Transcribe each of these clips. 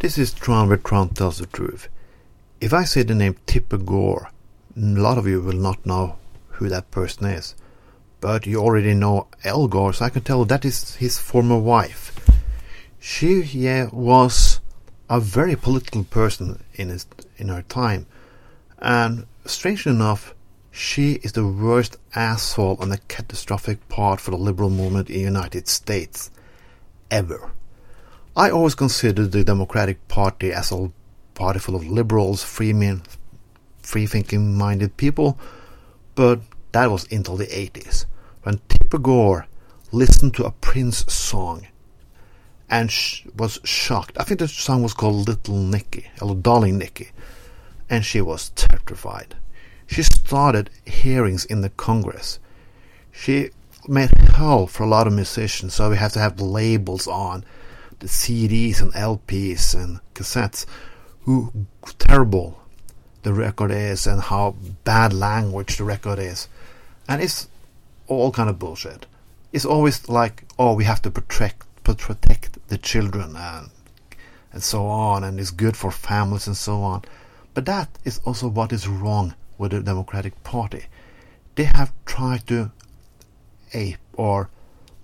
This is Trond where Trond tells the truth. If I say the name Tipper Gore, a lot of you will not know who that person is. But you already know Al Gore, so I can tell that is his former wife. She yeah, was a very political person in his, in her time, and strangely enough, she is the worst asshole and the catastrophic part for the liberal movement in the United States ever. I always considered the Democratic Party as a party full of liberals, free men, free thinking minded people, but that was until the 80s when Tipper Gore listened to a Prince song and sh- was shocked. I think the song was called Little Nicky, or Darling Nicky, and she was terrified. She started hearings in the Congress. She made hell for a lot of musicians, so we have to have labels on CDs and LPs and cassettes. Who terrible the record is and how bad language the record is, and it's all kind of bullshit. It's always like, oh, we have to protect protect the children and and so on, and it's good for families and so on. But that is also what is wrong with the Democratic Party. They have tried to ape or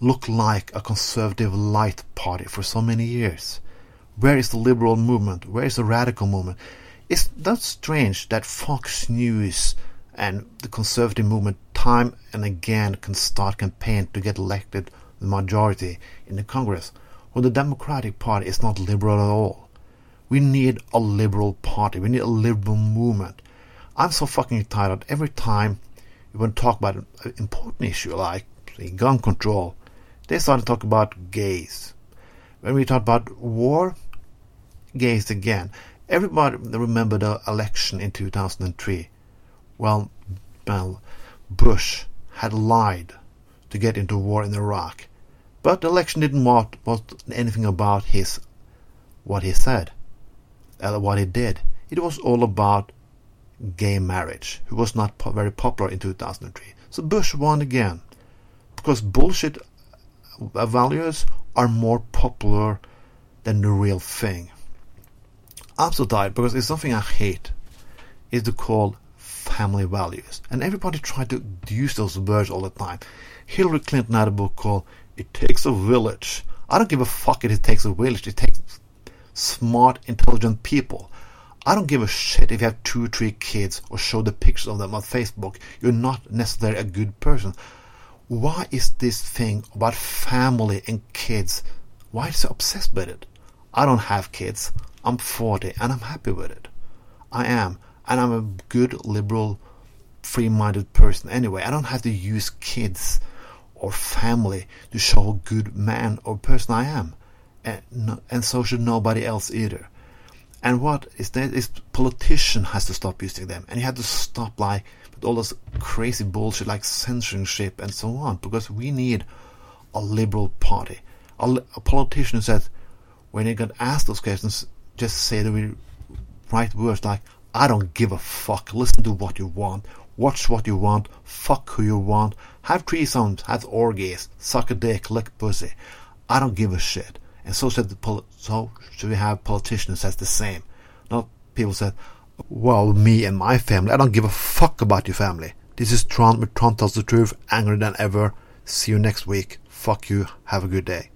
look like a conservative light party for so many years. Where is the liberal movement? Where is the radical movement? It's not strange that Fox News and the conservative movement time and again can start campaign to get elected the majority in the Congress, when the Democratic Party is not liberal at all. We need a liberal party. We need a liberal movement. I'm so fucking tired every time we want to talk about an important issue like gun control, they started to talk about gays. When we talk about war, gays again. Everybody remember the election in 2003. Well, well, Bush had lied to get into war in Iraq, but the election didn't want, anything about his what he said, uh, what he did. It was all about gay marriage, who was not po- very popular in 2003. So Bush won again because bullshit values are more popular than the real thing. Tired because it's something I hate is to call family values. And everybody tried to use those words all the time. Hillary Clinton had a book called It Takes a Village. I don't give a fuck if it takes a village. It takes smart, intelligent people. I don't give a shit if you have two or three kids or show the pictures of them on Facebook. You're not necessarily a good person. Why is this thing about family and kids? Why is so obsessed with it? I don't have kids. I'm 40 and I'm happy with it. I am. And I'm a good, liberal, free minded person anyway. I don't have to use kids or family to show a good man or person I am. And, and so should nobody else either. And what is that is politician has to stop using them, and you have to stop like with all this crazy bullshit like censorship and so on, because we need a liberal party, a, a politician who says when they get asked those questions, just say the right words like "I don't give a fuck," listen to what you want, watch what you want, fuck who you want, have threesomes, have orgies, suck a dick, lick pussy. I don't give a shit. And so the poli- so should we have politicians that's the same. Not people said, well, me and my family, I don't give a fuck about your family. This is Trond, but Trond tells the truth, angrier than ever. See you next week. Fuck you. Have a good day.